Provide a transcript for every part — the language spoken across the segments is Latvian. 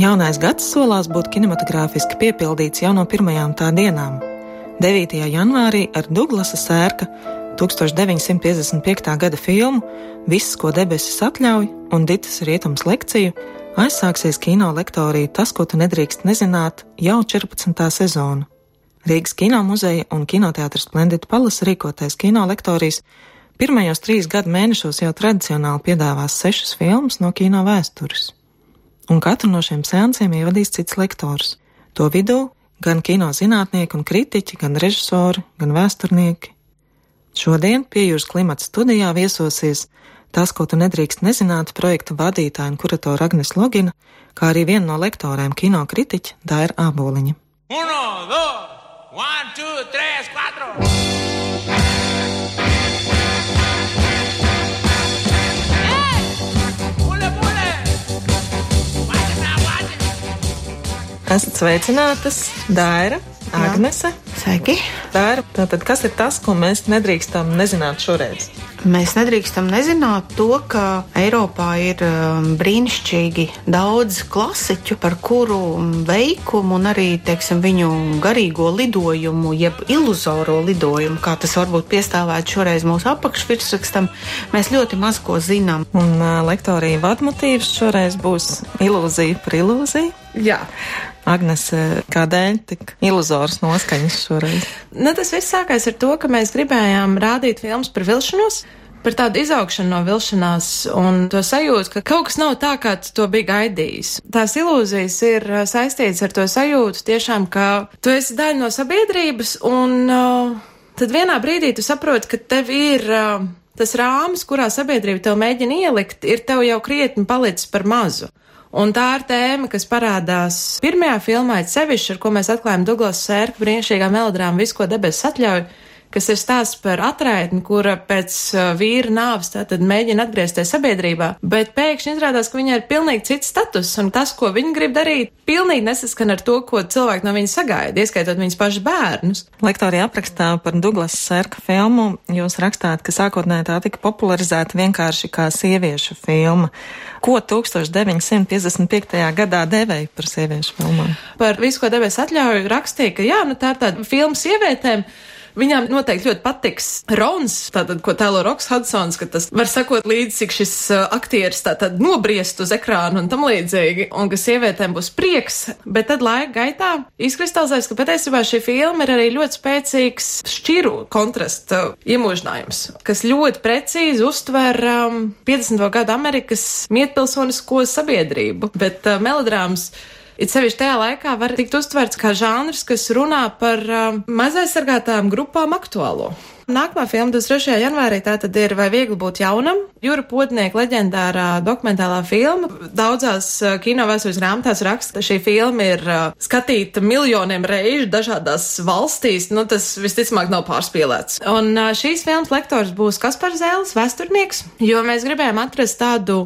Jaunais gads solās būt kinematogrāfiski piepildīts jau no pirmajām tā dienām. 9. janvārī ar Douglasa sērka 1955. gada filmu Viss, ko debesis atļauj un Ditas rietums lekciju aizsāksies kino lektorija Tas, ko tu nedrīkst nezināt, jau 14. sezonu. Rīgas kino muzeja un kinoteātris Splendid Palace rīkotais kino lektorijas pirmajos trīs gadu mēnešos jau tradicionāli piedāvās sešas filmas no kino vēstures un katru no šiem seansiem ievadīs cits lektors. To vidū gan kino zinātnieki un kritiķi, gan režisori, gan vēsturnieki. Šodien pie jūras klimata studijā viesosies tas, ko tu nedrīkst nezināt, projekta vadītāja un kuratora Agnes Logina, kā arī viena no lektorēm kino kritiķa Daira Āboliņa. Uno, dos, one, two, tres, cuatro! Esat sveicinātas, Dāra, Agnese. Sveiki! Dāra, tātad kas ir tas, ko mēs nedrīkstam nezināt šoreiz? Mēs nedrīkstam nezināt to, ka Eiropā ir um, brīnišķīgi daudz klasiķu, par kuru veikumu un arī teiksim, viņu garīgo lidojumu, jeb iluzoro lidojumu, kā tas varbūt piestāvētu šoreiz mūsu apakšvirsrakstam, mēs ļoti maz ko zinām. Un uh, lektorija vadmotīvs šoreiz būs ilūzija par ilūziju. Jā. Agnes, kādēļ tik iluzors noskaņas šoreiz? Nu, tas viss sākās ar to, ka mēs gribējām rādīt filmas par vilšanos. Par tādu izaugšanu no vilšanās un to sajūtu, ka kaut kas nav tā, kā to bija gaidījis. Tās ilūzijas ir uh, saistītas ar to sajūtu tiešām, ka tu esi daļa no sabiedrības un uh, tad vienā brīdī tu saproti, ka tev ir uh, tas rāmis, kurā sabiedrība tev mēģina ielikt, ir tev jau krietni palicis par mazu. Un tā ir tēma, kas parādās pirmajā filmā, sevišķi, ar ko mēs atklājam Douglas Sērka brīnišķīgā melodrāma Visko debesis atļauj kas ir stāsts par atraitni, kura pēc uh, vīra nāves tātad mēģina atgriezties sabiedrībā, bet pēkšņi izrādās, ka viņai ir pilnīgi cits status, un tas, ko viņa grib darīt, pilnīgi nesaskan ar to, ko cilvēki no viņas sagaida, ieskaitot viņas pašas bērnus. Lektorija aprakstā par Douglas Sērka filmu jūs rakstāt, ka sākotnēji tā tika popularizēta vienkārši kā sieviešu filma. Ko 1955. gadā devēja par sieviešu filmām? Par visu, ko devēs atļauju, rakstīja, ka jā, nu tā ir tāda filma sievietēm. Viņām noteikti ļoti patiks Rons, tātad, ko tēlo Roks Hudsons, ka tas var sakot līdzi, cik šis uh, aktieris tātad nobriest uz ekrānu un tam līdzīgi, un ka sievietēm būs prieks, bet tad laika gaitā izkristalizēs, ka patiesībā šī filma ir arī ļoti spēcīgs šķiru kontrasta iemūžinājums, kas ļoti precīzi uztver um, 50. gadu Amerikas mietpilsonisko sabiedrību, bet uh, melodrāmas it sevišķi tajā laikā var tikt uztverts kā žanrs, kas runā par uh, mazaizsargātām grupām aktuālo. Nākamā filma 23. janvārī tā tad ir Vai viegli būt jaunam? Jūra Podnieka leģendārā dokumentālā filma. Daudzās uh, kino vēstures grāmatās raksta, šī filma ir uh, skatīta miljoniem reižu dažādās valstīs. Nu, tas visticamāk nav pārspīlēts. Un uh, šīs filmas lektors būs Kaspars Zēles, vēsturnieks, jo mēs gribējām atrast tādu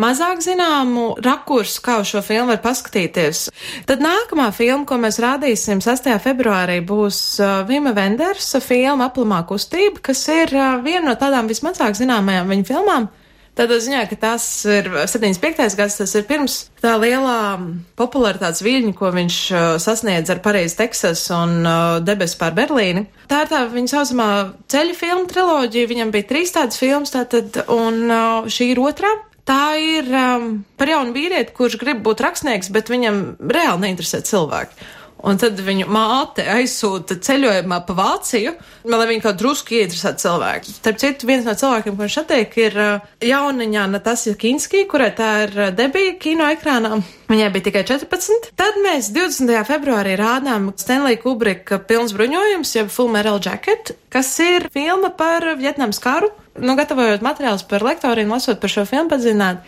mazāk zināmu rakursu, kā uz šo filmu var paskatīties. Tad nākamā filma, ko mēs rādīsim 6. februārī, būs uh, Vima Vendersa filma Aplamā kustība, kas ir uh, viena no tādām vismazāk zināmajām viņa filmām. Tādā ziņā, ka tas ir 75. gads, tas ir pirms tā lielā popularitātes viļņa, ko viņš uh, sasniedz ar Parīzi, Teksas un uh, Debes pār Berlīni. Tā ir tā viņa saucamā ceļu filmu triloģija, viņam bija trīs tādas filmas, tātad, un uh, šī ir otrā. Tā ir um, par jaunu vīrieti, kurš grib būt rakstnieks, bet viņam reāli neinteresē cilvēki. Un tad viņu māte aizsūta ceļojumā pa Vāciju, lai viņa kaut drusku ieinteresētu cilvēku. Starp citu, viens no cilvēkiem, ko viņš attiek, ir uh, jauniņā Natasja Kinski, kurai tā ir uh, debija kino ekrānā. Viņai bija tikai 14. Tad mēs 20. februārī rādām Stanley Kubrika pilns bruņojums, jeb Full Metal Jacket, kas ir filma par Vietnams karu nu, gatavojot materiālus par lektoriem, lasot par šo filmu padzināt,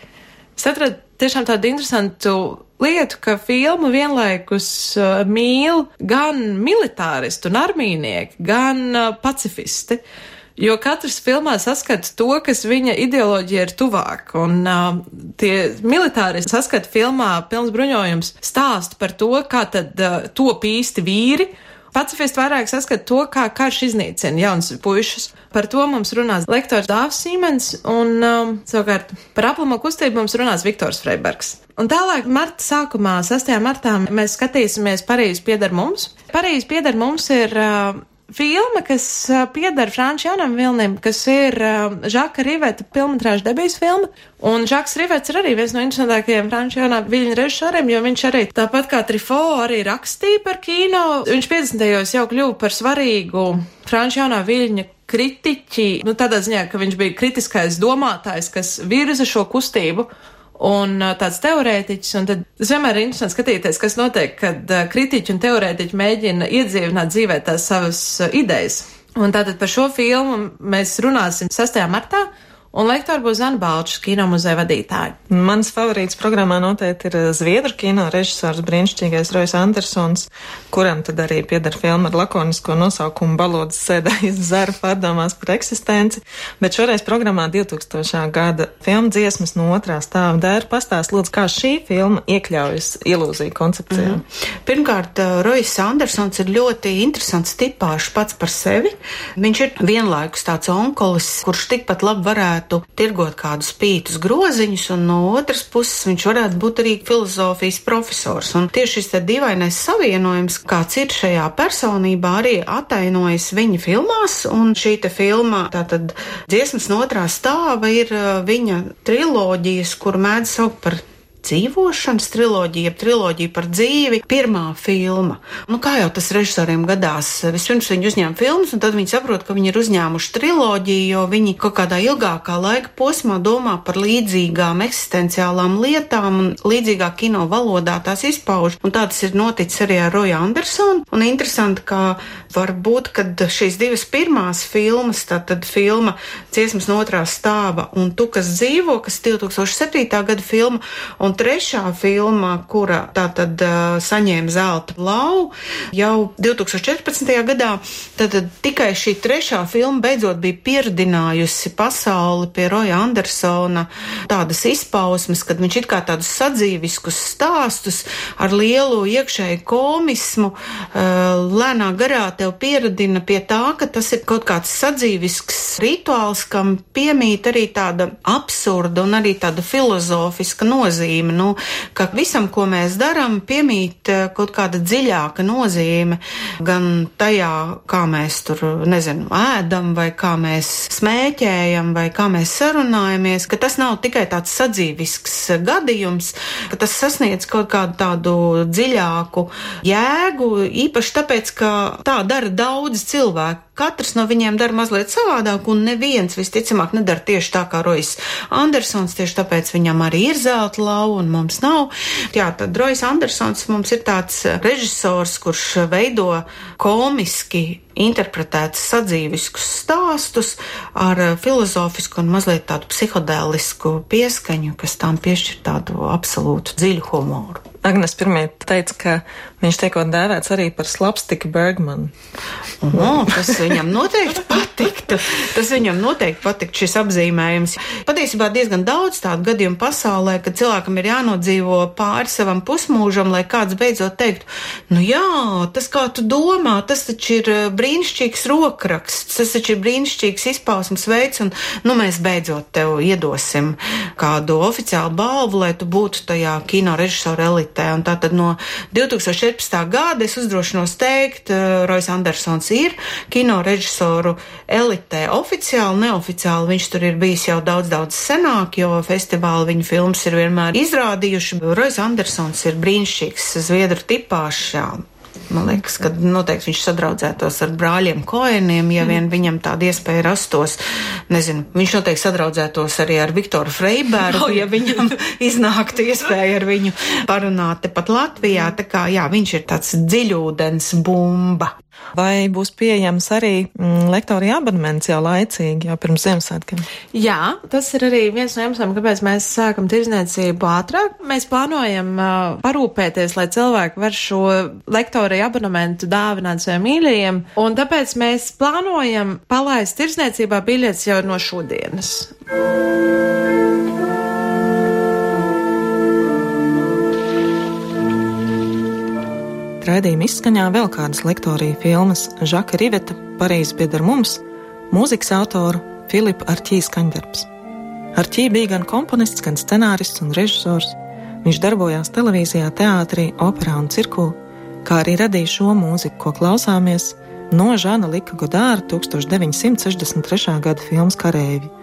es atradu tiešām tādu interesantu lietu, ka filmu vienlaikus uh, mīl gan militāristi un armīnieki, gan uh, pacifisti. Jo katrs filmā saskata to, kas viņa ideoloģija ir tuvāk, un uh, tie militāristi saskata filmā pilns bruņojums stāst par to, kā tad uh, top īsti vīri, Pacifisti vairāk saskata to, kā karš iznīcina jaunas puišas. Par to mums runās lektors Dāvs Sīmens, un um, savukārt par aplamo kustību mums runās Viktors Freibergs. Un tālāk, marta sākumā, 6. martā, mēs skatīsimies Parīzes pieder mums. Parīzes pieder mums ir uh, filma, kas pieder Franču Janam Vilnim, kas ir Žaka Riveta filmatrāža debijas filma. Un Žaks Rivets ir arī viens no interesantākajiem Franču Janam Viļņa režisoriem, jo viņš arī, tāpat kā Trifo, arī rakstīja par kino. Viņš 50. jau kļuva par svarīgu Franču Janā Viļņa kritiķi, nu tādā ziņā, ka viņš bija kritiskais domātājs, kas virza šo kustību un tāds teorētiķis, un tad es vienmēr ir interesanti skatīties, kas notiek, kad kritiķi un teorētiķi mēģina iedzīvināt dzīvē tās savas idejas. Un tātad par šo filmu mēs runāsim 6. martā, un lektora būs Zana Balčs, kino muzeja vadītāja. Mans favorīts programmā noteikti ir Zviedru kino režisors brīnišķīgais Rojas Andersons, kuram tad arī pieder filma ar lakonisko nosaukumu Balodas sēdājas zara pārdomās par eksistenci, bet šoreiz programmā 2000. gada filma dziesmas no otrā stāva dēra pastāst lūdzu, kā šī filma iekļaujas ilūziju koncepcijā. Mm. Pirmkārt, Rojas Andersons ir ļoti interesants tipāšs pats par sevi. Viņš ir vienlaikus tāds onkolis, kurš tikpat labi varētu varētu tirgot kādus pītus groziņus, un no otras puses viņš varētu būt arī filozofijas profesors. Un tieši šis dīvainais savienojums, kāds ir šajā personībā, arī atainojas viņa filmās, un šī te filma, tātad dziesmas no otrā stāva, ir viņa triloģijas, kur mēdz saukt par dzīvošanas triloģija, triloģija par dzīvi, pirmā filma. Nu, kā jau tas režisoriem gadās, vispirms viņi uzņēma filmas, un tad viņi saprot, ka viņi ir uzņēmuši triloģiju, jo viņi kaut kādā ilgākā laika posmā domā par līdzīgām eksistenciālām lietām, un līdzīgā kino valodā tās izpauž. Un tā tas ir noticis arī ar Roju Andersonu. Un interesanti, ka varbūt, kad šīs divas pirmās filmas, tātad filma Ciesmas no otrā stāva un Tu, kas dzīvo, kas 2007. gada filma, un Un trešā filma, kura tātad saņēma zelta lauvu jau 2014. gadā, tad tikai šī trešā filma beidzot bija pieredinājusi pasauli pie Roja Andersona tādas izpausmes, kad viņš it kā tādus sadzīviskus stāstus ar lielu iekšēju komismu lēnā garā tev pieredina pie tā, ka tas ir kaut kāds sadzīvisks rituāls, kam piemīt arī tāda absurda un arī tāda filozofiska nozīme nozīme. Nu, ka visam, ko mēs darām, piemīt eh, kaut kāda dziļāka nozīme gan tajā, kā mēs tur, nezinu, ēdam, vai kā mēs smēķējam, vai kā mēs sarunājamies, ka tas nav tikai tāds sadzīvisks gadījums, ka tas sasniedz kaut kādu tādu dziļāku jēgu, īpaši tāpēc, ka tā dara daudz cilvēku. Katrs no viņiem dara mazliet savādāk, un neviens visticamāk nedara tieši tā kā Rojas Andersons, tieši tāpēc viņam arī ir zelta lauva un mums nav. Jā, tad Rojas Andersons mums ir tāds režisors, kurš veido komiski interpretēts sadzīviskus stāstus ar filozofisku un mazliet tādu psihodēlisku pieskaņu, kas tām piešķir tādu absolūtu dziļu humoru. Agnes pirmie teica, ka viņš tiek dēvēts arī par slapstiku Bergmanu. Oh, tas viņam noteikti patiktu. Tas viņam noteikti patiktu šis apzīmējums. Patiesībā diezgan daudz tādu gadījumu pasaulē, ka cilvēkam ir jānodzīvo pāri savam pusmūžam, lai kāds beidzot teiktu, nu jā, tas kā tu domā, tas taču ir eh, brīnišķīgs rokraksts, tas taču ir brīnišķīgs izpausmes veids, un nu mēs beidzot tev iedosim kādu oficiālu balvu, lai tu būtu tajā kino režisora elitē elitē. Un tātad no 2014. gada es uzdrošinos teikt, uh, Rojas Andersons ir kino režisoru elitē oficiāli, neoficiāli. Viņš tur ir bijis jau daudz, daudz senāk, jo festivāli viņa filmas ir vienmēr izrādījuši. Rojas Andersons ir brīnišķīgs zviedru tipāšs. Man liekas, ka noteikti viņš sadraudzētos ar brāļiem Koeniem, ja vien viņam tāda iespēja rastos. Nezinu, viņš noteikti sadraudzētos arī ar Viktoru Freibergu, ja viņam iznāktu iespēja ar viņu parunāt tepat Latvijā. Tā kā, jā, viņš ir tāds dziļūdens bumba. Vai būs pieejams arī mm, lektorija abonements jau laicīgi, jau pirms Ziemassvētkiem? Jā, tas ir arī viens no iemesliem, kāpēc mēs sākam tirzniecību ātrāk. Mēs plānojam uh, parūpēties, lai cilvēki var šo lektorija abonementu dāvināt saviem mīļajiem, un tāpēc mēs plānojam palaist tirzniecībā biļetes jau no šodienas. Raidījuma izskaņā vēl kādas lektorija filmas Žaka Riveta, Parīzes pieder mums, mūzikas autoru Filipa Arķīs skaņdarbs. Arķī bija gan komponists, gan scenārists un režisors. Viņš darbojās televīzijā, teātrī, operā un cirkū, kā arī radīja šo mūziku, ko klausāmies no Žana Lika Godāra 1963. gada filmas Karēvi.